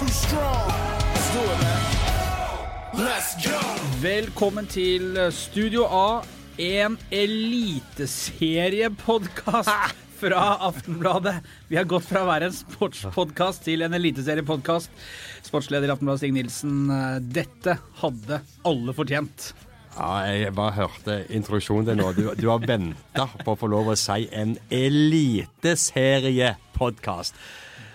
too strong. Let's do it, man. Let's go. Velkommen til Studio A, en eliteseriepodkast fra Aftenbladet. Vi har gått fra å være en sportspodkast til en eliteseriepodkast. Sportsleder i Aftenbladet Stig Nilsen, dette hadde alle fortjent. Ja, jeg bare hørte introduksjonen din nå. Du, du har venta på å få lov å si en eliteseriepodkast.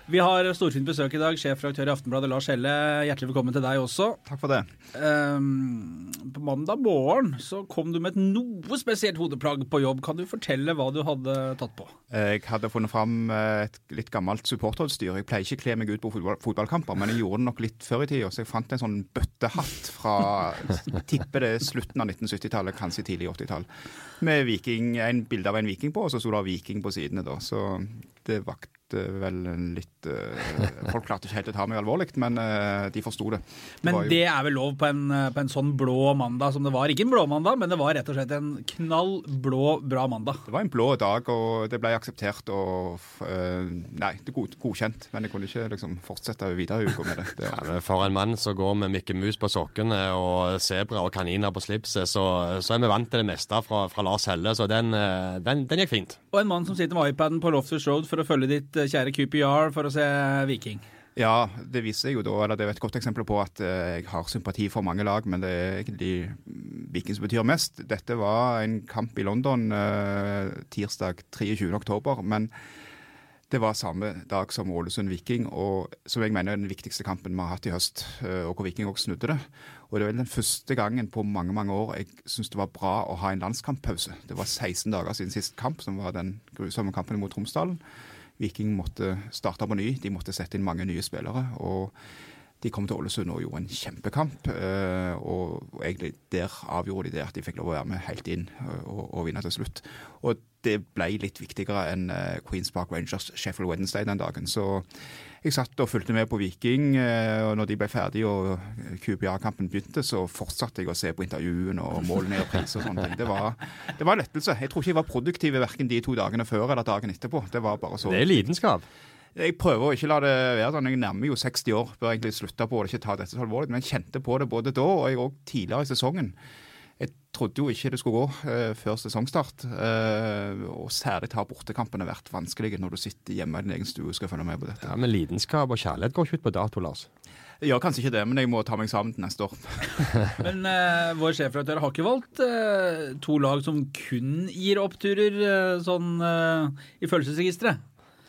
Vi har storfint besøk i dag. Sjefredaktør i Aftenbladet Lars Helle, hjertelig velkommen til deg også. Takk for det. Um, på mandag morgen så kom du med et noe spesielt hodeplagg på jobb. Kan du fortelle hva du hadde tatt på? Jeg hadde funnet fram eh, et litt gammelt supporterutstyr. Jeg pleier ikke å kle meg ut på fotball, fotballkamper, men jeg gjorde det nok litt før i tida, så jeg fant en sånn bøttehatt fra tipper det slutten av 1970-tallet, kanskje tidlig 80-tall, med viking, en bilde av en viking på, og så sto det viking på sidene. da, Så det vakte vel litt eh, Folk klarte ikke helt å ta meg alvorlig, men eh, de forsto det. Men jo- det er vel lov på en, på en sånn blå mandag som det var. Ikke en blå mandag, men det var rett og slett en knall blå, bra mandag. Det var en blå dag, og det ble akseptert og eh, Nei, det er god, godkjent, men jeg kunne ikke liksom fortsette videre i uka med det. det Ja, For en mann som går med Mikke Mus på sokkene og sebra og kaniner på slipset, så, så er vi vant til det meste fra, fra Lars Helle, så den, eh, den, den gikk fint. Og en mann som sitter med iPaden på Loftus Road for å følge ditt eh, kjære QPR for å se Viking. Ja, det viser jeg jo da, eller det er et godt eksempel på at eh, jeg har sympati for mange lag, men det er egentlig Viking som betyr mest. Dette var en kamp i London eh, tirsdag 23. oktober, men det var samme dag som Ålesund-Viking, og som jeg mener er den viktigste kampen vi har hatt i høst, og hvor Viking også snudde det. Og det vel den første gangen på mange mange år jeg syns det var bra å ha en landskamppause. Det var 16 dager siden sist kamp, som var den grusomme kampen mot Tromsdalen. Viking måtte starte på ny, de måtte sette inn mange nye spillere. og de kom til Ålesund og gjorde en kjempekamp. eh, Og egentlig der avgjorde de det at de fikk lov å være med helt inn eh, og, og vinne til slutt. Og det ble litt viktigere enn eh, Queens Park Rangers Sheffield Wednesday den dagen. Så jeg satt og fulgte med på Viking, eh, og når de ble ferdige og QPR-kampen begynte, så fortsatte jeg å se på intervjuene og målene og priser og sånne ting. Det var, det var lettelse. Jeg tror ikke jeg var produktiv verken de to dagene før eller dagen etterpå. Det var bare så Det er lidenskap. jeg prøver å ikke la det være sånn. Jeg nærmer jo 60 år, bør egentlig slutte på det, ikke ta dette så alvorlig. Men jeg kjente på det både da og jeg tidligere i sesongen. Jeg trodde jo ikke det skulle gå eh, før sesongstart. Eh, og særlig har bortekampene vært vanskelige når du sitter hjemme i din egen stue og skal følge med på dette. Ja, Men lidenskap og kjærlighet går ikke ut på dato, Lars. Jeg gjør kanskje ikke det, men jeg må ta meg sammen til neste år. Men eh, vår sjefredaktør har ikke valgt eh, to lag som kun gir oppturer eh, sånn eh, i følelsesregisteret.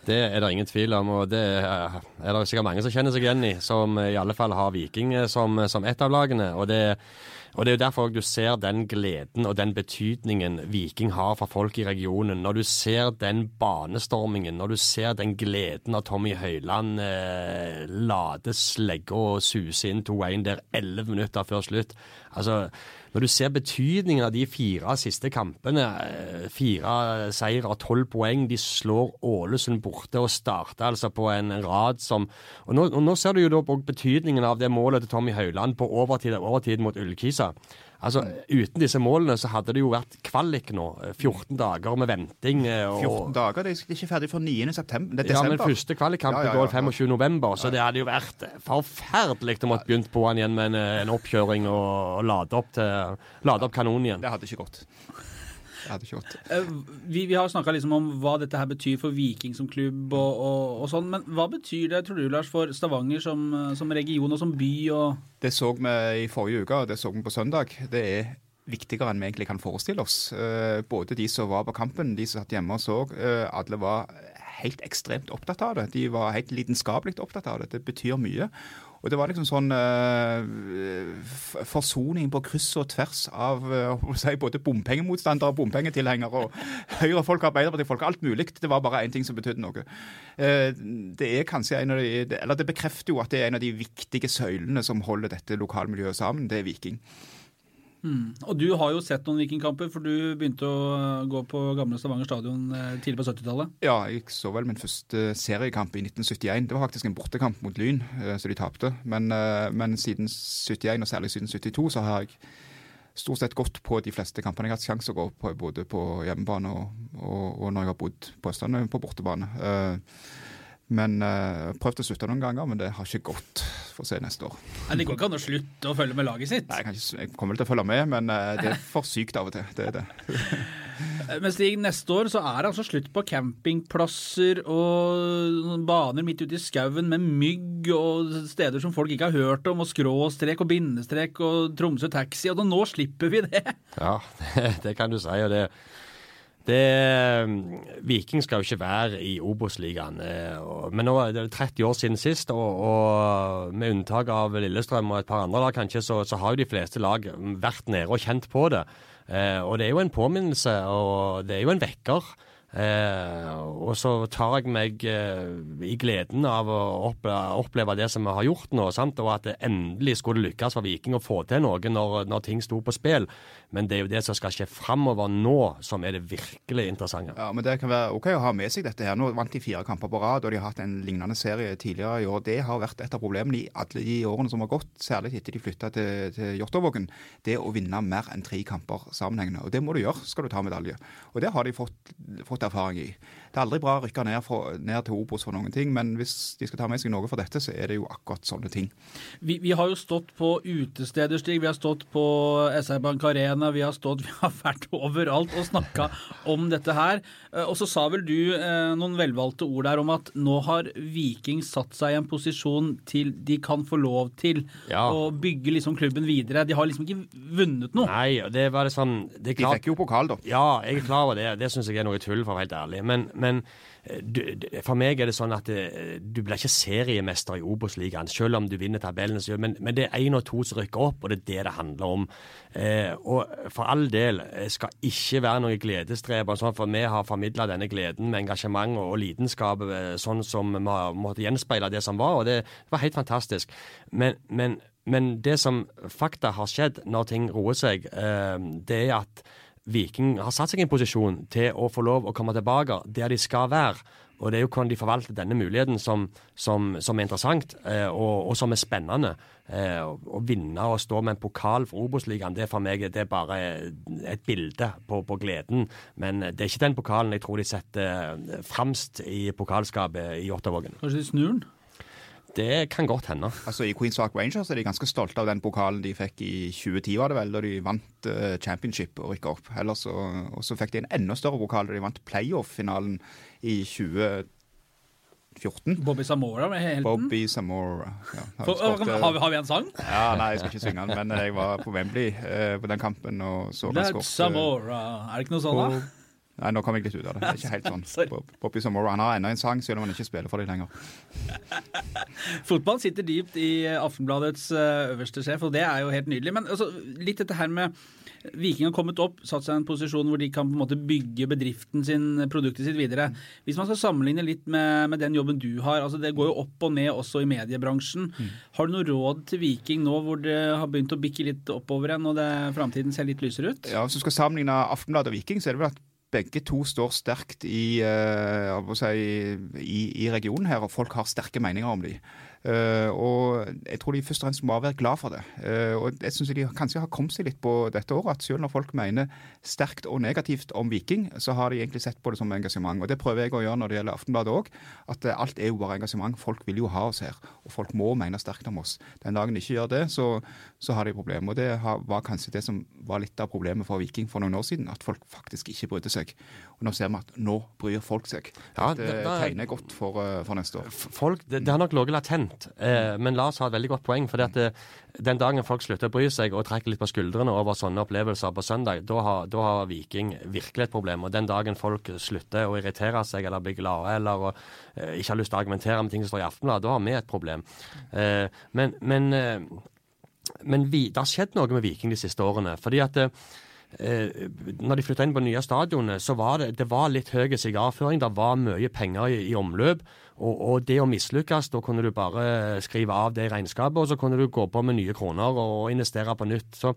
Det er det ingen tvil om, og det er det sikkert mange som kjenner seg igjen i, som i alle fall har Viking som, som ett av lagene. Og det, og det er jo derfor du ser den gleden og den betydningen Viking har for folk i regionen. Når du ser den banestormingen, når du ser den gleden av Tommy Høiland eh, lade slegga og suse inn 2-1 der 11 minutter før slutt. Altså, når du ser betydningen av de fire siste kampene, eh, fire seire og tolv poeng, de slår Ålesund borte og starter altså på en rad som Og nå, og nå ser du jo da betydningen av det målet til Tommy Høiland på overtid, overtid mot Ullkisa. Altså, Uten disse målene så hadde det jo vært kvalik nå. eh, 14 dager med venting. eh, Og, 14 dager, det er ikke ferdig før 9. september. Det er ja, men første kvalikkampen Ja, ja, ja, går 25. november, så det hadde jo vært forferdelig å måtte begynt på han igjen med en, en oppkjøring og, og lade, opp til, lade opp kanonen igjen. Det hadde ikke gått. Det hadde ikke gått. Eh, vi, vi har snakka liksom om hva dette her betyr for Viking som klubb og, og, og sånn, men hva betyr det, tror du Lars, for Stavanger som, som region og som by? og... Det så vi i forrige uke, og det så vi på søndag. Det er viktigere enn vi egentlig kan forestille oss. Eh, Både de som var på kampen, de som satt hjemme og så, eh, alle var helt ekstremt opptatt av det. De var helt lidenskapelig opptatt av det. Det betyr mye. Og det var liksom sånn uh, forsoning på kryss og tvers av jeg si, både bompengemotstandere og bompengetilhengere og Høyre-folk og Arbeiderpartifolk. Alt mulig. Det var bare én ting som betydde noe. Uh, det er kanskje en av de, eller det bekrefter jo at det er en av de viktige søylene som holder dette lokalmiljøet sammen. Det er Viking. Og du har jo sett noen Vikingkamper, for du begynte å gå på gamle Stavanger stadion eh, tidlig på 70-tallet. Ja, jeg så vel min første seriekamp i 1971. Det var faktisk en bortekamp mot Lyn, eh, så de tapte. Men, eh, men siden 71, og særlig siden 72, så har jeg stort sett gått på de fleste kampene. Jeg har hatt sjanse å gå på både på hjemmebane og, og, og når jeg har bodd på Østlandet, på bortebane. Men uh, prøvd å slutte noen ganger, men det har ikke gått. Får se neste år. Ja, Det går ikke an å slutte å følge med laget sitt. Nei, jeg, kan ikke, jeg kommer vel til å følge med, men uh, det er for sykt av og til. Det er det. Men Stig, neste år så er det altså slutt på campingplasser og baner midt ute i skauen med mygg og steder som folk ikke har hørt om, og skråstrek og bindestrek og Tromsø taxi, og nå slipper vi det. Ja, det, det kan du si. og det det, Viking skal jo ikke være i Obos-ligaen. eh, Men nå er det 30 år siden sist, og, og med unntak av Lillestrøm og et par andre lag kanskje, så, så har jo de fleste lag vært nede og kjent på det. Eh, og det er jo en påminnelse, og det er jo en vekker. Eh, og så tar jeg meg eh, i gleden av å oppleve det som vi har gjort nå, sant? og at det endelig skulle lykkes for Viking å få til noe når, når ting sto på spill. Men det er jo det som skal skje framover nå, som er det virkelig interessante. Ja, men Det kan være OK å ha med seg dette her. Nå vant de fire kamper på rad, og de har hatt en lignende serie tidligere i år. Det har vært et av problemene i alle de årene som har gått, særlig etter de flytta til, til Jåttåvågen. Det å vinne mer enn tre kamper sammenhengende. Og det må du gjøre skal du ta medalje. Og det har de fått, fått erfaring i. Det er aldri bra å rykke ned, for, ned til Obos for noen ting, men hvis de skal ta med seg noe for dette, så er det jo akkurat sånne ting. Vi, vi har jo stått på utesteder, Stig. Vi har stått på SR Bank Arena. Vi har stått, vi har vært overalt og snakka om dette her. Eh, og så sa vel du eh, noen velvalgte ord der om at nå har Viking satt seg i en posisjon til de kan få lov til Ja. å bygge liksom klubben videre. De har liksom ikke vunnet noe. Nei, det var det sånn det er De fikk jo pokal, da. Ja, jeg er klar over det. Det syns jeg er noe tull, for å være helt ærlig. Men, men eh, du, for meg er det sånn at eh, du blir ikke seriemester i Obos-ligaen, selv om du vinner tabellen. Men, men det er én og to som rykker opp, og det er det det handler om. Eh, og for all del skal ikke være noen gledesstreber, sånn, for vi har formidla denne gleden med engasjement og, og lidenskap eh, sånn som vi har måttet gjenspeile det som var, og det var helt fantastisk. Men, men, men det som fakta har skjedd når ting roer seg, eh, det er at Viking har satt seg i en posisjon til å få lov å komme tilbake der de skal være. Og det er jo hvordan de forvalter denne muligheten som, som, som er interessant, eh, og, og som er spennende. Eh, å- vinne og stå med en pokal for Obos-ligaen, det er for meg det er bare et bilde på, på gleden. Men det er ikke den pokalen jeg tror de setter eh, fremst i pokalskapet i Jåttåvågen. Kanskje de snur den? Det kan godt hende. Altså I Queens Park Rangers er de ganske stolte av den pokalen de fikk i 2010, var det vel, da de vant uh, championship og rykka opp. Ellers så, og så fikk de en enda større pokal da de vant playoff-finalen i 2014. Bobby Samora med helten? Bobby Samora. Ja, har, For, skårte- har, vi, har vi en sang? ja, nei, jeg skal ikke synge den, men jeg var på Wembley eh, på den kampen og så han That's Samora. Er det ikke noe sånn, da? Nei, nå kom jeg litt ut av det. Det er ikke helt sånn. Poppy Bob- Bobby han har ennå en sang, selv om han ikke spiller for dem lenger. Fotball sitter dypt i Aftenbladets eh, øverste sjef, og det er jo helt nydelig. Men altså, litt dette her med Viking har kommet opp, satt seg i en posisjon hvor de kan på en måte bygge bedriften sin, produktet sitt videre. Hvis man skal sammenligne litt med, med den jobben du har, altså det går jo opp og ned også i mediebransjen. Har du noe råd til Viking nå hvor det har begynt å bikke litt oppover igjen og det, framtiden ser litt lysere ut? Ja, Hvis du skal sammenligne Aftenbladet og Viking, så er det vel at begge to står sterkt i, uh, si, i, i regionen her, og folk har sterke meninger om dem. Og jeg tror de først og fremst må være glad for det. Eh, og jeg synes de kanskje har kommet seg litt på dette året, at selv når folk mener sterkt og negativt om Viking, så har de egentlig sett på det som engasjement. Og det prøver jeg å gjøre når det gjelder Aftenbladet òg. At eh, alt er jo bare engasjement. Folk vil jo ha oss her. Og folk må mene sterkt om oss. Den dagen de ikke gjør det, så, så har de problemer. Og det var kanskje det som var litt av problemet for Viking for noen år siden. At folk faktisk ikke brydde seg. Og nå ser vi at nå bryr folk seg. Ja, det det- det- tegner godt for, eh, for neste år. Folk, det, det har nok ligget latent, eh, men Lars har et veldig godt poeng. for det, Den dagen folk slutter å bry seg og trekker litt på skuldrene over sånne opplevelser på søndag, da har, da har Viking virkelig et problem. Og den dagen folk slutter å irritere seg eller bli glade eller og, eh, ikke har lyst til å argumentere med ting som står i Aftenbladet, da har vi et problem. Eh, men men, eh, men vi, det har skjedd noe med Viking de siste årene. fordi at eh, når de flytta inn på det nye stadionet, så var det, det var litt høy sigarføring. Det var mye penger i, i omløp. Og, og det å mislykkes, da kunne du bare skrive av det i regnskapet, og så kunne du gå på med nye kroner og investere på nytt. Så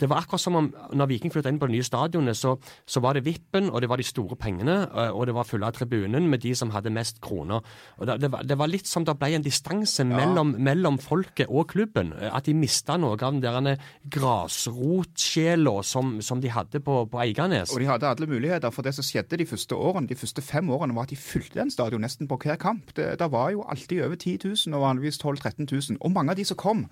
det var akkurat som om når Viking flytta inn på det nye stadionet, så, så var det vippen, og det var de store pengene, og det var fulle av tribunen med de som hadde mest kroner. Og det, det, var, det var litt som det ble en distanse mellom, mellom folket og klubben. At de mista noe av den der grasrotsjela som, som de hadde på, på Eiganes. Og de hadde alle muligheter, for det som skjedde de første årene, de første fem årene, var at de fylte den stadion nesten på hver kamp. Det, det var jo alltid over 10 000, og vanligvis 12 000-13 000. Og mange av de som kom,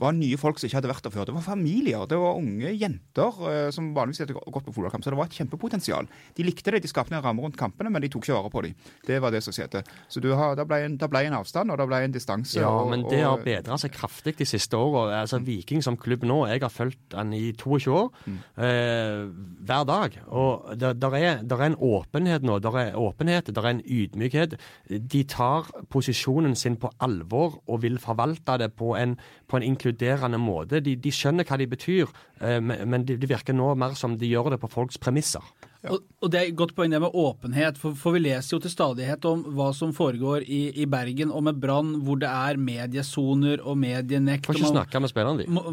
var nye folk som ikke hadde vært der før. Det var familier, det var unge jenter eh, som vanligvis hadde gått på fotballkamp. Så det var et kjempepotensial. De likte det, de skapte en ramme rundt kampene, men de tok ikke vare på dem. Det var det som skjedde. Så du har, det ble en, det ble en avstand, og det ble en distanse. Ja, og, men det har bedra seg kraftig de siste åra. Altså, Viking som klubb nå, jeg har fulgt den i 22 år. Eh, hver dag. Og det der er, der er en åpenhet nå. Der er åpenhet, der er en ydmykhet. De tar posisjonen sin på alvor og vil forvalte det på en, på en inkluderende måte. De, de skjønner hva de betyr, eh, men det de virker nå mer som de gjør det på folks premisser. Og, og det er et godt poeng det med åpenhet, for, for vi leser jo til stadighet om hva som foregår i, i Bergen og med Brann, hvor det er mediesoner og medienekt. Får ikke man snakke med spillerne, de. Må,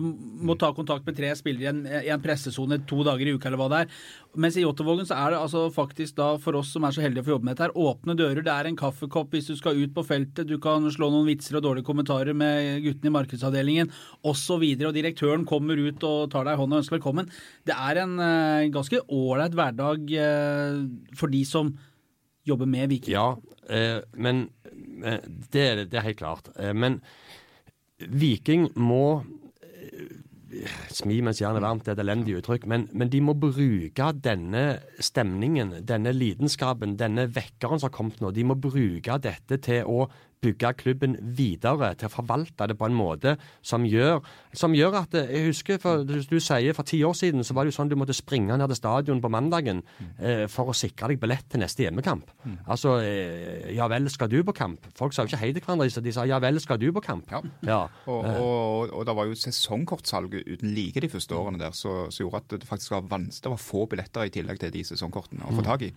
må ta kontakt med tre spillere i en, i en pressesone to dager i uka, eller hva det er. Mens i Jåttåvågen så er det altså faktisk da, for oss som er så heldige å få jobbe med dette, her, åpne dører. Det er en kaffekopp hvis du skal ut på feltet, du kan slå noen vitser og dårlige kommentarer med guttene i markedsavdelingen osv. Og, og direktøren kommer ut og tar deg i hånda og ønsker velkommen. Det er en uh, ganske ålreit hverdag eh, for de som jobber med Viking. Ja, eh, men eh, det, er- det er helt klart. Men Viking må Smi mens jernet er varmt, det er et elendig uttrykk. Men, men de må bruke denne stemningen, denne lidenskapen, denne vekkeren som har kommet nå. De må bruke dette til å bygge klubben videre, til å forvalte det på en måte som gjør, som gjør at eh, Jeg husker for, du, sier for ti år siden så var det jo sånn du måtte springe ned til stadion på mandagen eh, for å sikre deg billett til neste hjemmekamp. Altså eh, Ja vel, skal du på kamp? Folk sa jo ikke hei til hverandre, de sa ja vel, skal du på kamp? Ja. Ja. Og, og, og det var jo sesongkortsalg uten like de første årene der, så, så gjorde at det faktisk var vanskelig. Det var få billetter i tillegg til de sesongkortene å få tak i.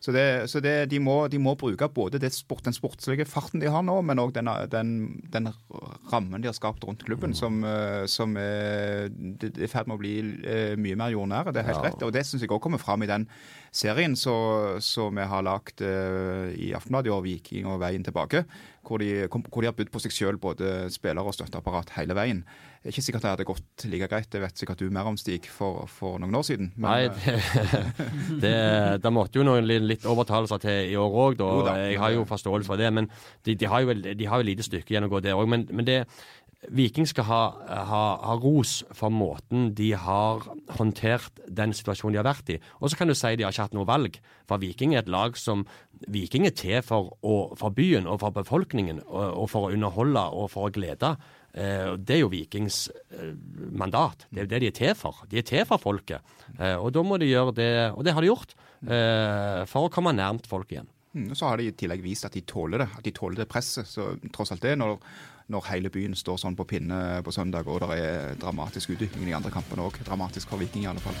Så, det, så det, de, må, de må bruke både det sport, den sportslige farten de har nå, men òg den, den, den rammen de har skapt rundt klubben, som, eh, som er er i ferd med å bli eh, mye mer jordnære. Det er helt Ja. rett. Og det syns jeg òg kommer fram i den serien som vi har lagd eh, i Aftenbladet i år, 'Viking og veien tilbake', hvor de, hvor de har budt på seg sjøl, både spillere og støtteapparat, hele veien. Det er ikke sikkert det hadde gått like greit, det vet sikkert du mer om, Stig, for, for noen år siden. Men, Nei, eh, det, det, det måtte jo noen li- litt overtalelser til i år òg, da. Jeg har jo forståelse for det. Men de, de har jo de har jo lite stykke igjen å gå der òg. Men, men det Viking skal ha, ha, ha ros for måten de har håndtert den situasjonen de har vært i. Og så kan du si de har ikke hatt noe valg. For Viking er et lag som Viking er til for, å, for byen og for befolkningen, og, og for å underholde og for å glede. Eh, det er jo Vikings eh, mandat. Det er jo det de er til for. De er til for folket. Eh, og da må de gjøre det, og det har de gjort, eh, for å komme nærmt folk igjen. Mm, så har de i tillegg vist at de tåler det. At de tåler det presset. Så tross alt det, når, når hele byen står sånn på pinne på søndag, og det er dramatisk utvikling i andre kampene òg. Dramatisk for Viking, i alle fall.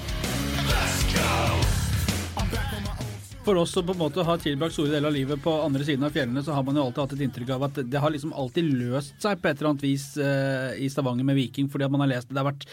For oss som på en måte har tilbrakt store deler av livet på andre siden av fjellene, så har man jo alltid hatt et inntrykk av at det har liksom alltid løst seg på et eller annet vis eh, i Stavanger med Viking, fordi at man har lest det har vært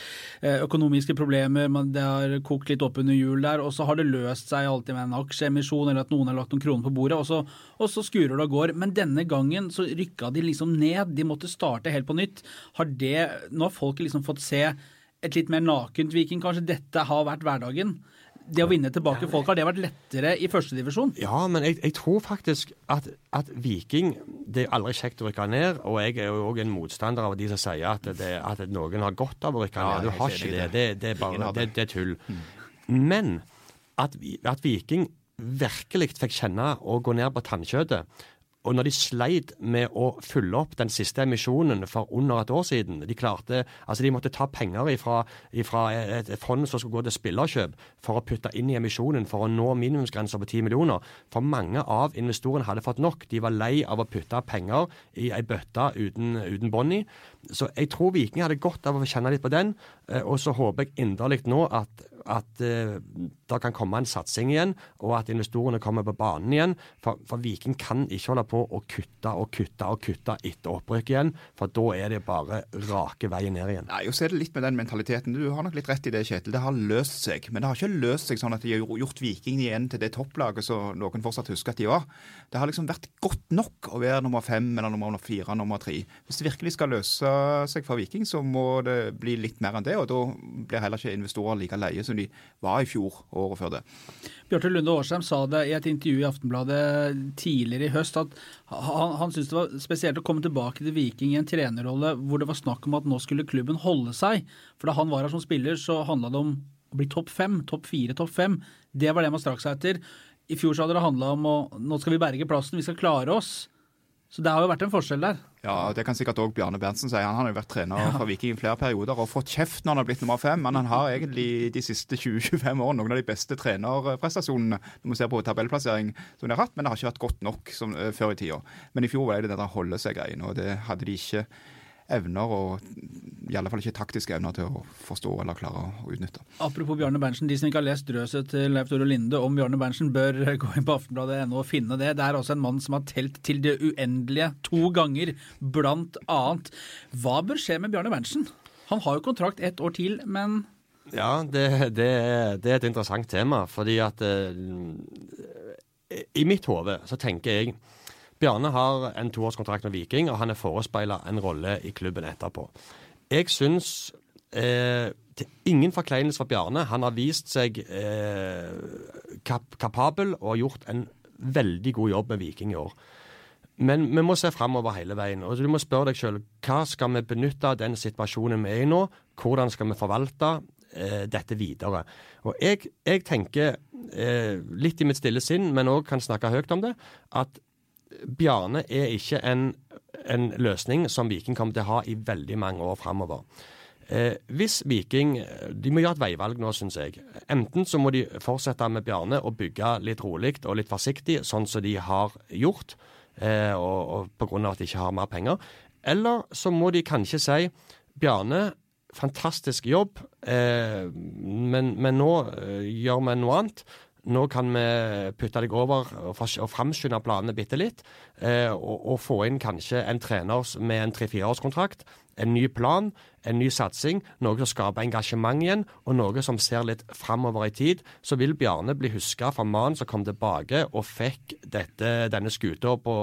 eh, økonomiske problemer, man, det har kokt litt opp under hjul der, og så har det løst seg alltid med en aksjeemisjon eller at noen har lagt noen kroner på bordet, og så, og så skurer det og går. Men denne gangen så rykka de liksom ned, de måtte starte helt på nytt. Har det, nå har folk liksom fått se et litt mer nakent Viking, kanskje dette har vært hverdagen? Det å vinne tilbake folk, har det vært lettere i førstedivisjon? Ja, men jeg, jeg tror faktisk at, at Viking Det er aldri kjekt å rykke ned, og jeg er jo òg en motstander av de som sier at, det, at noen har godt av å rykke Ja, ned. Du har ikke det. det. Det, er bare, det, det. det er tull. Men at, at Viking virkelig fikk kjenne å gå ned på tannkjøttet. Og når de sleit med å fylle opp den siste emisjonen for under et år siden De klarte, altså de måtte ta penger ifra, ifra et fond som skulle gå til spillerkjøp, for å putte inn i emisjonen for å nå minimumsgrensa på 10 millioner. For mange av investorene hadde fått nok. De var lei av å putte penger i ei bøtte uten, uten bånd i. Så jeg tror Viking hadde godt av å kjenne litt på den. eh, Og så håper jeg inderlig nå at, at eh, det kan komme en satsing igjen, og at investorene kommer på banen igjen. For, for Viking kan ikke holde på å kutte og kutte og kutte etter opprykk igjen, for da er det bare rake veien ned igjen. Nei, og så er det litt med den mentaliteten. Du har nok litt rett i det, Kjetil. Det har løst seg. Men det har ikke løst seg sånn at de har gjort Viking igjen til det topplaget som noen fortsatt husker at de var. Det har liksom vært godt nok å være nummer fem eller nummer fire, nummer tre. Hvis det virkelig skal løse seg for Viking, så må det bli litt mer enn det. Og da blir heller ikke investorer like leie som de var i fjor og året før det. Bjarte Lunde Årsheim sa det i et intervju i Aftenbladet tidligere i høst at han, han syntes det var spesielt å komme tilbake til Viking i en trenerrolle hvor det var snakk om at nå skulle klubben holde seg. For da han var her som spiller, så handla det om å bli topp fem, topp fire, topp fem. Det var det man strakk seg etter. I fjor så hadde det handla om å nå skal vi berge plassen, vi skal klare oss. Så det har jo vært en forskjell der. Ja, Det kan sikkert òg Bjarne Berntsen si. Han har jo vært trener ja. for Viking i flere perioder og fått kjeft når han har blitt nummer fem. Men han har egentlig de siste 20-25 årene noen av de beste trenerprestasjonene når vi ser på tabellplassering som de har hatt, men det har ikke vært godt nok som, uh, før i tida. Men i fjor var det det der holde seg-greien, og det hadde de ikke evner, og i alle fall ikke taktiske evner til å forstå eller klare å utnytte. Apropos Bjarne Berntsen, de som ikke har lest drøset til Leif Tore Linde om Bjarne Berntsen, bør gå inn på aftenbladet.no og finne det. Det er også en mann som har telt til det uendelige to ganger, blant annet. Hva bør skje med Bjarne Berntsen? Han har jo kontrakt ett år til, men Ja, det, det, det er et interessant tema. Fordi at eh, I mitt hode så tenker jeg Bjarne har en toårskontrakt med Viking, og han er forespeila en rolle i klubben etterpå. Jeg syns eh, til ingen forkleinelse for Bjarne. Han har vist seg eh, kap kapabel og har gjort en veldig god jobb med Viking i år. Men vi må se framover hele veien. og Du må spørre deg sjøl hva skal vi benytte av den situasjonen vi er i nå? Hvordan skal vi forvalte eh, dette videre? Og Jeg, jeg tenker, eh, litt i mitt stille sinn, men òg kan snakke høyt om det, at Bjarne er ikke en, en, løsning som Viking kommer til å ha i veldig mange år framover. Eh, hvis Viking De må gjøre et veivalg nå, syns jeg. Enten så må de fortsette med Bjarne og bygge litt rolig og litt forsiktig, sånn som de har gjort, eh, og, og pga. at de ikke har mer penger. Eller så må de kanskje si Bjarne, fantastisk jobb, eh, men, men, nå eh, gjør vi noe annet. Nå kan vi putte deg over og, og framskynde planene bitte litt. Eh, og, og, få inn kanskje en trener med en tre-fireårskontrakt. En ny plan, en ny satsing. Noe som skaper engasjement igjen, og noe som ser litt framover i tid. Så vil Bjarne bli huska for mannen som kom tilbake og fikk dette, denne skuta på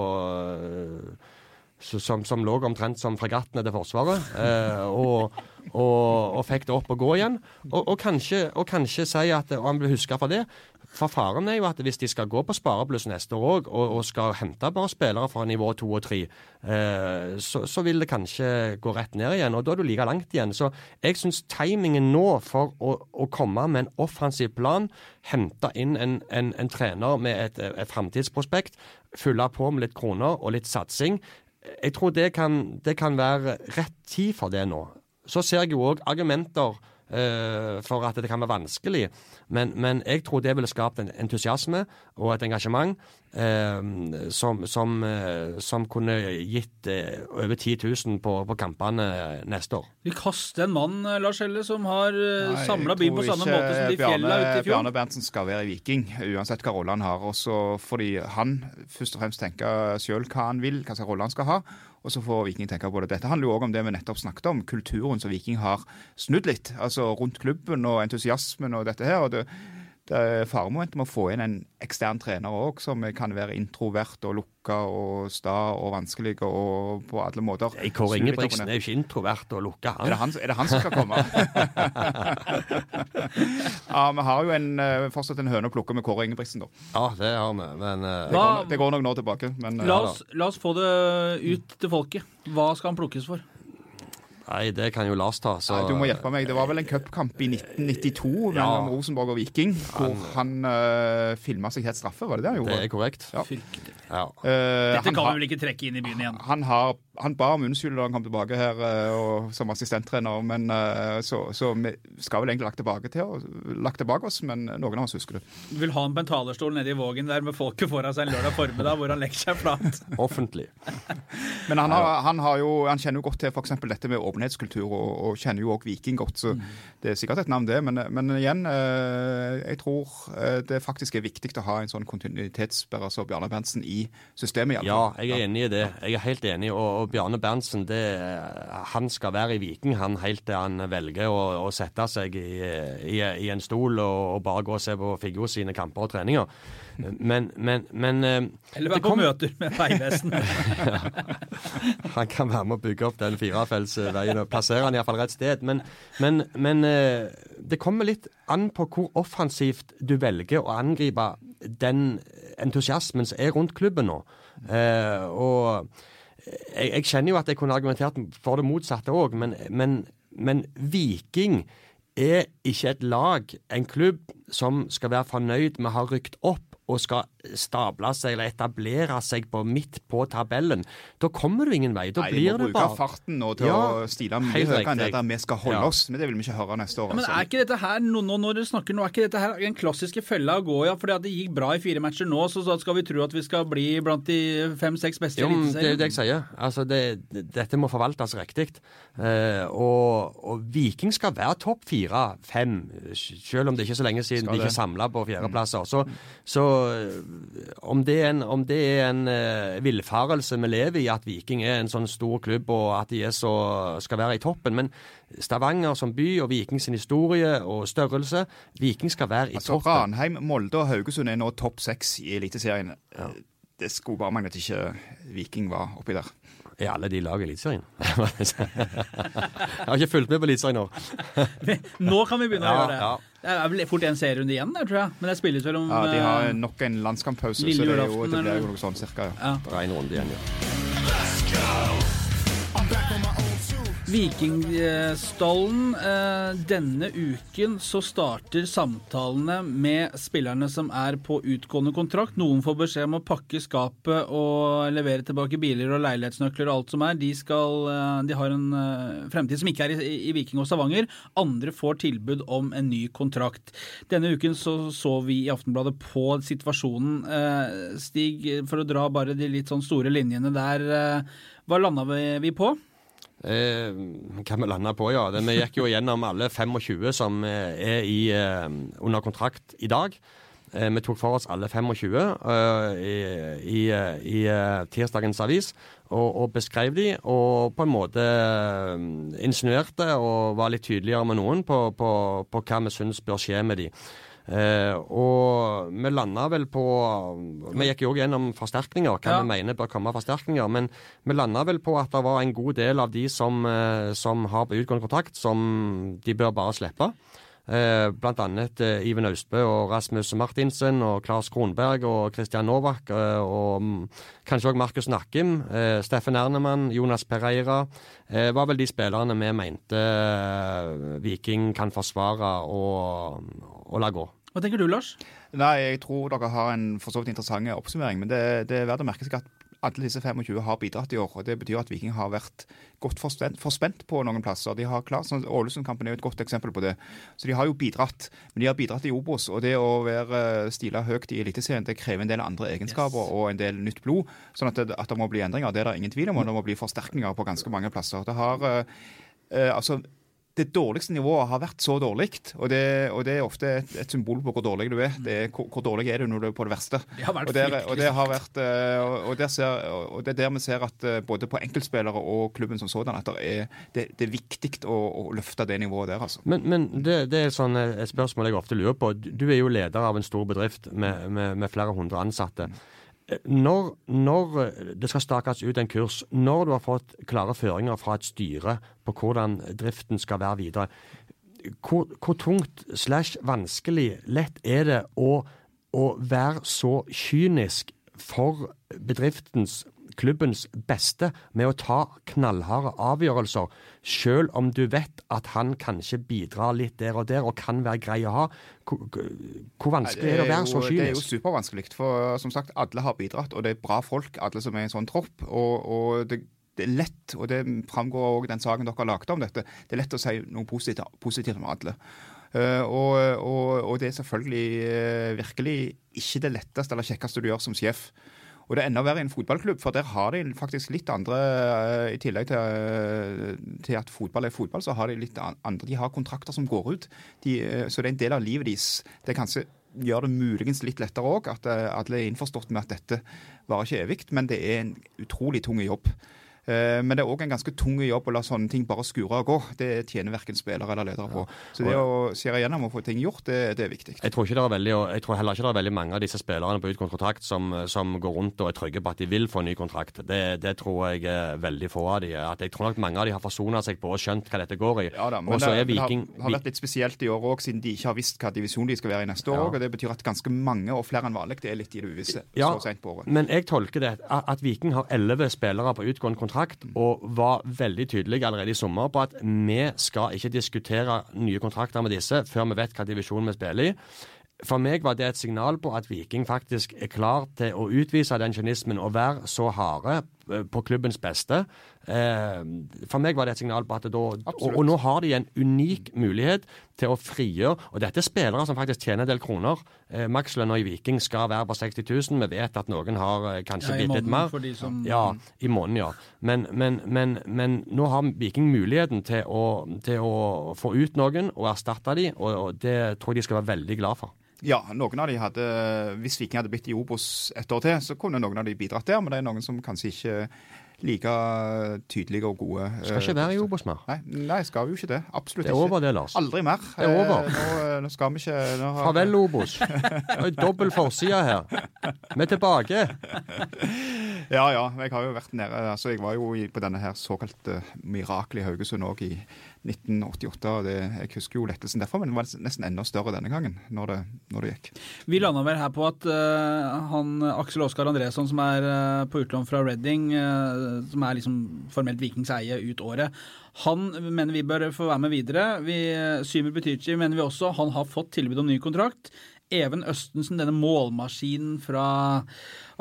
som, som, lå omtrent som fregattene til Forsvaret, eh, og, og, og, fikk det opp og gå igjen. Og, og kanskje, kanskje, si at og han blir huska for det. For faren er jo at hvis de skal gå på sparebluss neste år òg, og, og, skal hente bare spillere fra nivå to og tre, eh, så, så, vil det kanskje gå rett ned igjen, og da er du like langt igjen. Så jeg syns timingen nå for å, å, komme med en offensiv plan, hente inn en, en, en trener med et, et framtidsprospekt, fylle på med litt kroner og litt satsing, jeg tror det kan, det kan, være rett tid for det nå. Så ser jeg jo òg argumenter for at det kan være vanskelig. Men, men jeg tror det ville skapt en entusiasme og et engasjement som, som, uh, som, kunne gitt over 10 000 på, på, kampene neste år. Vi kaster en mann Lars Helle, som har eh, samla byen på samme måte som de fjella ute i fjor. Bjarne Berntsen skal være Viking, uansett hva rolle han har. Også fordi han først og fremst tenker sjøl hva han vil, hva slags rolle han skal ha. Og så får Viking tenke på det. Dette handler jo òg om det vi nettopp snakket om, kulturen som Viking har snudd litt. Altså rundt klubben og entusiasmen og dette her. og det faremomentet med å få inn en ekstern trener òg, som kan være introvert og lukka og sta og vanskelig og på alle måter. Kåre Ingebrigtsen er jo ikke introvert og lukka, han. Er det han, er det han som skal komme? ja, vi har jo en, eh, fortsatt en høne å plukke med Kåre Ingebrigtsen, da. Ja, det har vi, men uh... det, går, det, går, nok nå tilbake, men uh, la, oss, la oss få det ut til folket. Hva skal han plukkes for? Nei, det kan jo Lars ta. Så... Nei, du må hjelpe meg. Det var vel en cupkamp i 1992 ja. mellom Rosenborg og Viking, hvor han, uh, filma seg helt straffe, var det det han gjorde? Det er korrekt. Ja. Ja. Uh, Dette kan har- vi vel ikke trekke inn i byen igjen? han, har, han ba om unnskyld da han kom tilbake her eh, og, som assistenttrener, men eh, så, så vi skal vel egentlig lagt tilbake til og, lagt tilbake oss, men noen av oss husker det. Vil ha han på en talerstol nede i Vågen der med folket foran seg en lørdag formiddag hvor han legger seg flat. Offentlig. Men han, har, han, har jo, han kjenner jo godt til eksempel dette med åpenhetskultur, og, og kjenner jo òg Viking godt, så det er sikkert et navn, det. Men, men igjen, eh, jeg tror det faktisk er viktig å ha en sånn kontinuitetsbærer som Bjarne Berntsen i systemet. i Ja, jeg er enig i det. Jeg er helt enig. Og, og Bjarne Berntsen, det, han skal være i Viking han helt til han velger å, å sette seg i, i, i en stol og, og bare gå og se på Figgjo sine kamper og treninger. Men, men, men eh, Eller det være på kom- møter med Vegvesenet. Han kan være med å bygge opp den firefeltsveien og plassere den iallfall rett sted. Men, men, men eh, det kommer litt an på hvor offensivt du velger å angripe den entusiasmen som er rundt klubben nå. Eh, og jeg, jeg kjenner jo at jeg kunne argumentert for det motsatte òg, men, men, men Viking er ikke et lag, en klubb, som skal være fornøyd med å ha rykt opp og skal stable seg eller etablere seg på midt på tabellen. Da kommer du ingen vei. Da Nei, blir må bruke farten nå til Ja, å stile mye høyere enn det der vi skal holde Ja. oss. Men det vil vi ikke høre neste år. Men altså. er ikke dette her, nå, nå når du snakker nå, er ikke dette her den klassiske fella å gå i? Ja, fordi at det gikk bra i fire matcher nå, så, så skal vi tro at vi skal bli blant de fem-seks beste i Eliteserien? det er det jeg sier. Altså, det, det, dette må forvaltes riktig. Uh, og, og Viking skal være topp fire-fem, selv om det ikke er så lenge siden Skal de ikke samla på fjerdeplasser. Så, så eh, om det er en, om det er en uh, villfarelse vi lever i, at Viking er en sånn stor klubb og at de så, skal være i toppen Men Stavanger som by og Viking sin historie og størrelse Viking skal være i Altså, toppen. Ranheim, Molde og Haugesund er nå topp seks i Eliteserien. Det skulle bare mangle at ikke Viking var oppi der. Er alle de lag i Eliteserien? jeg har ikke fulgt med på Eliteserien nå. Nå kan vi begynne å gjøre det. ja. Det er vel fort en serierunde igjen der, tror jeg. Men det spilles vel om Ja, De har eh, nok en landskamppause, så det, er jo, det blir jo noe sånn cirka. Ja. ja. Det er en runde igjen, ja. Vikingstallen. Eh, denne uken så starter samtalene med spillerne som er på utgående kontrakt. Noen får beskjed om å pakke skapet og levere tilbake biler og leilighetsnøkler og alt som er. De, skal, eh, de har en eh, fremtid som ikke er i, Viking og Stavanger. Andre får tilbud om en ny kontrakt. Denne uken så, så vi i Aftenbladet på situasjonen. Stig, for å dra bare de litt sånn store linjene der. Hva landa vi på? Eh, hva vi landa på, ja. Vi gikk jo gjennom alle 25 som eh, er i, eh, under kontrakt i dag. Eh, vi tok for oss alle 25 eh, i, i, eh, i tirsdagens avis og, og beskrev de, og på en måte insinuerte og var litt tydeligere med noen på, på, på hva vi syns bør skje med de. Eh, og vi landa vel på Vi gikk jo òg gjennom forsterkninger, hva Ja. vi mener bør komme av forsterkninger. Men vi landa vel på at det var en god del av de som, eh, som har på utgående kontakt, som de bør bare slippe. Eh, blant annet eh, Iven Austbø og Rasmus Martinsen og Claes Kronberg og Kristian Novak eh, og mm, kanskje òg Markus Nakkim, eh, Steffen Ernemann, Jonas Pereira. Eh, var vel de spillerne vi mente Viking kan forsvare og, og la gå. Hva tenker du, Lars? Nei, jeg tror dere har en for så vidt interessant oppsummering, men det, det er verdt å merke seg at alle disse 25 har bidratt i år. og Det betyr at Viking har vært godt forspent, forspent på noen plasser. De har klart, sånn, Ålesund-kampen er jo et godt eksempel på det. Så de har jo bidratt. Men de har bidratt i Obos. Og det å være stila høyt i Eliteserien det krever en del andre egenskaper Yes. og en del nytt blod. Sånn at det, at det må bli endringer, det er det ingen tvil om. Og det må bli forsterkninger på ganske mange plasser. Det har eh, eh, altså det dårligste nivået har vært så dårlig, og det, og det er ofte et, et symbol på hvor dårlig du er. Det er hvor, hvor dårlig er du når du er på det verste. Det har vært og, der, og, det har vært, eh, og, og, der ser, og det er der vi ser at eh, både på enkeltspillere og klubben som sådan, at det er, det, det er viktig å, å løfte det nivået der, altså. Men, men det, det er sånn eh, et spørsmål jeg ofte lurer på. Du er jo leder av en stor bedrift med, med, med flere hundre ansatte. Eh, Når, når det skal stakes ut en kurs, når du har fått klare føringer fra et styre på hvordan driften skal være videre, hvor, hvor tungt slash vanskelig lett er det å, å være så kynisk for bedriftens klubbens beste med å ta knallharde avgjørelser, selv om du vet at han kanskje bidrar litt der og der og kan være grei å ha. Hvor, hvor vanskelig er det å være så kynisk? Det er jo supervanskelig. For som sagt, alle har bidratt, og det er bra folk, alle som er i en sånn tropp. Og, og det, det er lett, og det framgår òg den saken dere lagde om dette, det er lett å si noe positivt, positivt om alle. Uh, og, og, og det er selvfølgelig uh, virkelig ikke det letteste eller kjekkeste du gjør som sjef. Og det er enda verre i en fotballklubb, for der har de faktisk litt andre eh, I tillegg til, eh, til at fotball er fotball, så har de litt andre De har kontrakter som går ut. De, eh, så det er en del av livet deres. Det kanskje gjør det muligens litt lettere òg, at alle er innforstått med at dette varer ikke evig, men det er en utrolig tung jobb. Eh, Men det er òg en ganske tung jobb å la sånne ting bare skure og gå. Det tjener verken spillere eller ledere på. Så det å skjære igjennom og få ting gjort, det, det er viktig. Jeg tror, er veldig, jeg tror heller ikke det er veldig mange av disse spillerne på utgående kontrakt som, som går rundt og er trygge på at de vil få en ny kontrakt. Det, det tror jeg er veldig få av de. At jeg tror nok mange av de har forsona seg på og skjønt hva dette går i. Ja da, men det, er men det har, vært litt spesielt i år òg, siden de ikke har visst hva divisjon de skal være i neste år. Ja. Og det betyr at ganske mange, og flere enn vanlig, det er litt i det uvisse Ja. så sent på året. Men jeg tolker det at at Viking har elleve spillere på utgående kontrakt, og var veldig tydelig allerede i sommer på at vi skal ikke diskutere nye kontrakter med disse før vi vet hva divisjon vi spiller i. For meg var det et signal på at Viking faktisk er klar til å utvise den kynismen og være så harde på klubbens beste. Eh, For meg var det et signal på at da og, og nå har de en unik mulighet til å frigjøre Og dette er spillere som faktisk tjener en del kroner. Eh, Makslønna i Viking skal være på 60 000. Vi vet at noen har eh, kanskje Ja, bitt litt mer. som- Ja, i måneden, ja. Men, men, men, men nå har Viking muligheten til å, til å få ut noen og erstatte dem, og, og det tror jeg de skal være veldig glad for. Ja, noen av de hadde, Hvis Viking hadde blitt i Obos et år til, så kunne noen av de bidratt der. Men det er noen som kanskje ikke like tydelige og gode. Skal ikke være i Obos mer. Nei, nei, skal vi jo ikke det. Absolutt ikke. Det er ikke. over det, Lars. Aldri mer. Det er over. Eh, Nå, nå skal vi ikke nå har, Farvel, Obos. Det er dobbel forside her. Vi er tilbake. Ja, ja. Jeg har jo vært nede altså Jeg var jo på denne her såkalte mirakelet i Haugesund òg i 1988. og det, Jeg husker jo lettelsen derfra, men den var nesten enda større denne gangen, når det, når det gikk. Vi landa vel her på at uh, han Aksel Oskar Andresson, som er uh, på utlån fra Reading, eh, som er liksom formelt Vikings eie ut året, han mener vi bør få være med videre. Vi, uh, Symer Butichi mener vi også. Han har fått tilbud om ny kontrakt. Even Østensen, denne målmaskinen fra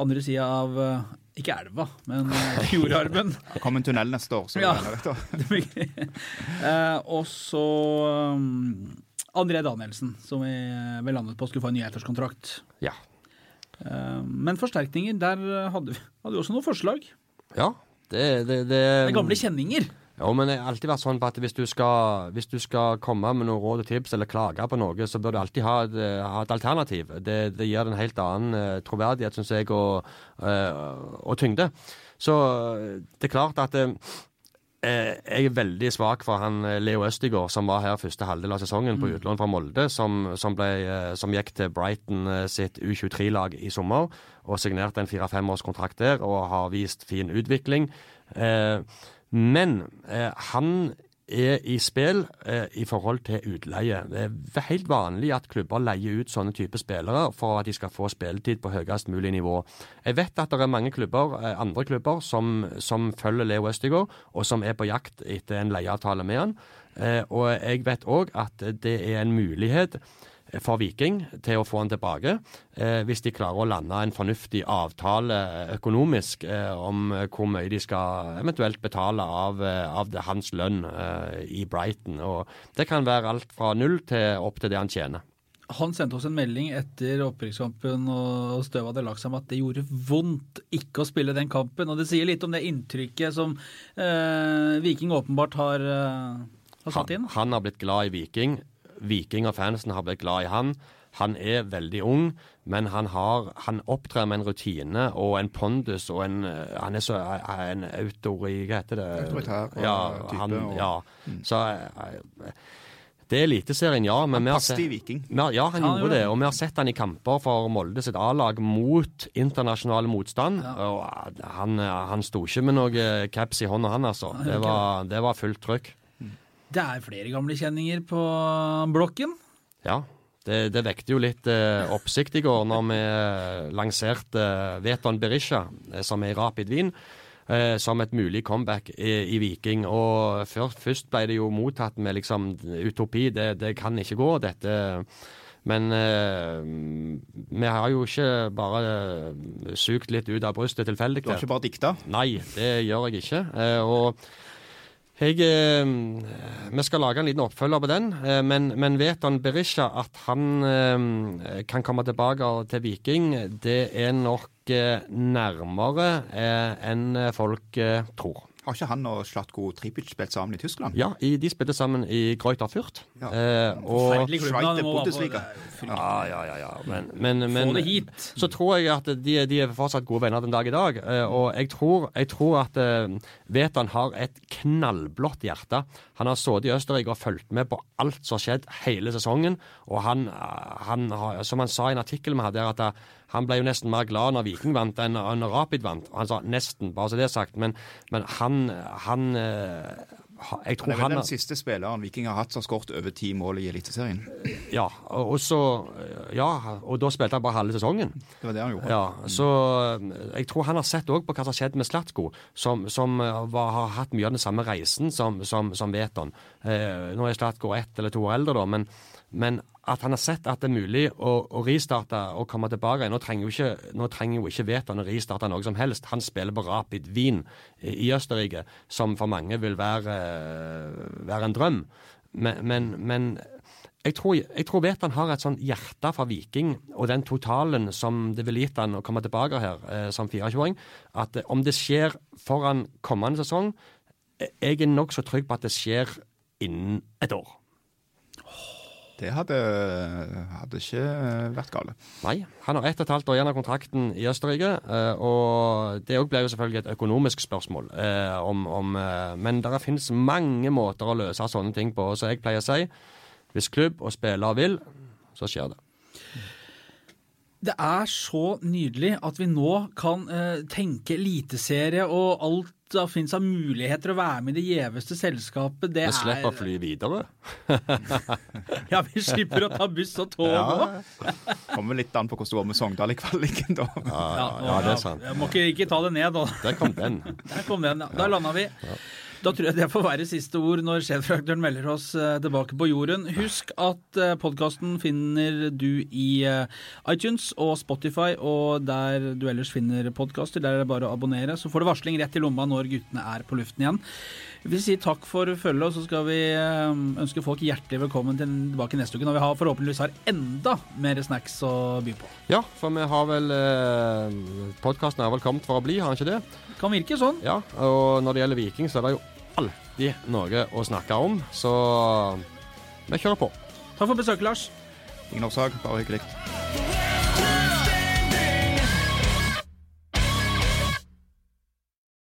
andre sida av eh, ikke elva, men eh, fjordarmen. Det kom en tunnel neste år, så Ja. Eh, og så um, André Danielsen, som vi vel landet på skulle få en ny ettårskontrakt. Ja. Men forsterkninger, der hadde vi, hadde vi også noen forslag. Ja. Det, det, det, Det er gamle kjenninger. Ja, men det har alltid vært sånn på at hvis du, skal, hvis du skal komme med noen råd og tips eller klage på noe, så bør du alltid ha et, ha et alternativ. Det, det gir en helt annen eh, troverdighet, syns jeg, og, eh, og tyngde. Så eh, det er klart at jeg er veldig svak for han eh, Leo Østigård, som var her første halvdel av sesongen på utlån fra Molde, som, som, ble, eh, som gikk til Brighton eh, sitt U23-lag i sommer og signerte en fire-femårskontrakt der og har vist fin utvikling. Eh, men eh, han er i spill eh, i forhold til utleie. Det er helt vanlig at klubber leier ut sånne typer spillere for at de skal få spilletid på høyest mulig nivå. Jeg vet at det er mange klubber, eh, andre klubber som, som følger Leo Østigård, og som er på jakt etter en leieavtale med han. Eh, og jeg vet òg at det er en mulighet for Viking til å få han tilbake, eh, hvis de klarer å lande en fornuftig avtale eh, økonomisk eh, om eh, hvor mye de skal eventuelt betale av, eh, av det, hans lønn eh, i Brighton. Og det kan være alt fra null til opp til det han tjener. Han sendte oss en melding etter opprykkskampen og støvet hadde lagt seg om at det gjorde vondt ikke å spille den kampen. Og det sier litt om det inntrykket som eh, Viking åpenbart har, har satt inn. Han, han har blitt glad i Viking. Viking og fansen har blitt glad i han. Han er veldig ung, men han, har, han opptrer med en rutine og en pondus og en eh, Han er så en autori... Hva heter det? Autoritær og ja, type Han, og- ja. Så eh, Det er Eliteserien, ja. Men han Passet i Viking. vi har- Ja, han Ja, gjorde det. Og vi har sett han i kamper for Molde sitt A-lag mot internasjonal motstand. Ja. Og eh, han, han sto ikke med noe caps i hånda, han altså. Det var, det var fullt trykk. Det er flere gamle kjenninger på blokken. Ja, Det, det vekte jo litt eh, oppsikt i går når vi eh, lanserte eh, Veton Berisha, eh, som er i Rapid Wien, eh, som et mulig comeback i, i Viking. Og før, først ble det jo mottatt med liksom utopi. Det, det kan ikke gå, dette. Men eh, vi har jo ikke bare sugd litt ut av brystet tilfeldig. Du har ikke bare dikta? Nei, det gjør jeg ikke. Eh, og jeg, eh, vi skal lage en liten oppfølger på den, eh, men, men vet han Berisha at han eh, kan komme tilbake til Viking? Det er nok eh, nærmere eh, enn folk eh, tror. Har ikke han og Slatko Tripic spilt sammen i Tyskland? Ja, i, de spilte sammen i Greuter Fürth. Ja. Eh, og på- Bundesliga. ja, ja, ja, ja. Men, men, men Få det hit. så tror jeg at de, de er fortsatt gode venner den dag i dag. eh, Og jeg tror, jeg tror at uh, Vetan har et knallblått hjerte. Han har sittet i Østerrike og fulgt med på alt som har skjedd hele sesongen. Og han, eh, han har, som han sa i en artikkel vi hadde, her, at eh, han ble jo nesten mer glad når Viking vant enn når Rapid vant. Han sa nesten, bare så det er sagt. Men, men han, han jeg tror Han er den siste spilleren Viking har hatt som skåret over ti mål i Eliteserien. Ja, og så Ja, og da spilte han bare halve sesongen. Det var det han gjorde. Ja, så eh, jeg tror han har sett òg på hva som har skjedd med Slatko, som, som eh, var, har hatt mye av den samme reisen som, som, som Veton. Eh, nå er Slatko ett eller to år eldre, da, men, men at han har sett at det er mulig å, å ristarte og komme tilbake. Nå trenger jo ikke, nå trenger jo ikke Veton å ristarte noe som helst. Han spiller på Rapid Wien i Østerrike, som for mange vil være, være en drøm. Men, men, men jeg tror, jeg tror Veton har et sånn hjerte for Viking og den totalen som det ville gitt han å komme tilbake her eh, som 24-åring, at eh, om det skjer foran kommende sesong, eh, jeg er nokså trygg på at det skjer innen et år. Det hadde, hadde ikke vært gale. Nei, han har ett og et halvt år igjen av kontrakten i Østerrike, eh, og det òg ble jo selvfølgelig et økonomisk spørsmål. eh, om, om, eh, men det finnes mange måter å løse sånne ting på, så jeg pleier å si hvis klubb og spiller vil, så skjer det. Det er så nydelig at vi nå kan eh, tenke eliteserie og alt det finnes av muligheter å være med i det gjeveste selskapet. Det Vi slipper å fly videre. Ja, vi slipper å ta buss og tog òg. Kommer litt an på hvordan det går med Sogndal i kvaliken, da. Ja, ja, ja, det er sant. Jeg må ikke, ikke ta det ned, da. Der kom den. Der kom den, ja. Da landa vi. Da tror jeg det får være siste ord når sjefredaktøren melder oss eh, tilbake på jorden. Husk at uh, podkasten finner du i eh, iTunes og Spotify, og der du ellers finner podkaster. Der er det bare å abonnere. Så får du varsling rett i lomma når guttene er på luften igjen. Vi sier takk for følget, og så skal vi eh, ønske folk hjertelig velkommen tilbake neste uke, når vi har, forhåpentligvis har enda mer snacks å by på. Ja, for vi har vel eh, Podkasten er vel kommet for å bli, har den ikke det? Kan virke sånn. Ja, og når det gjelder Viking, så er det jo alltid noe å snakke om. Så vi kjører på. Takk for besøket, Lars. Ingen årsak, bare hyggelig.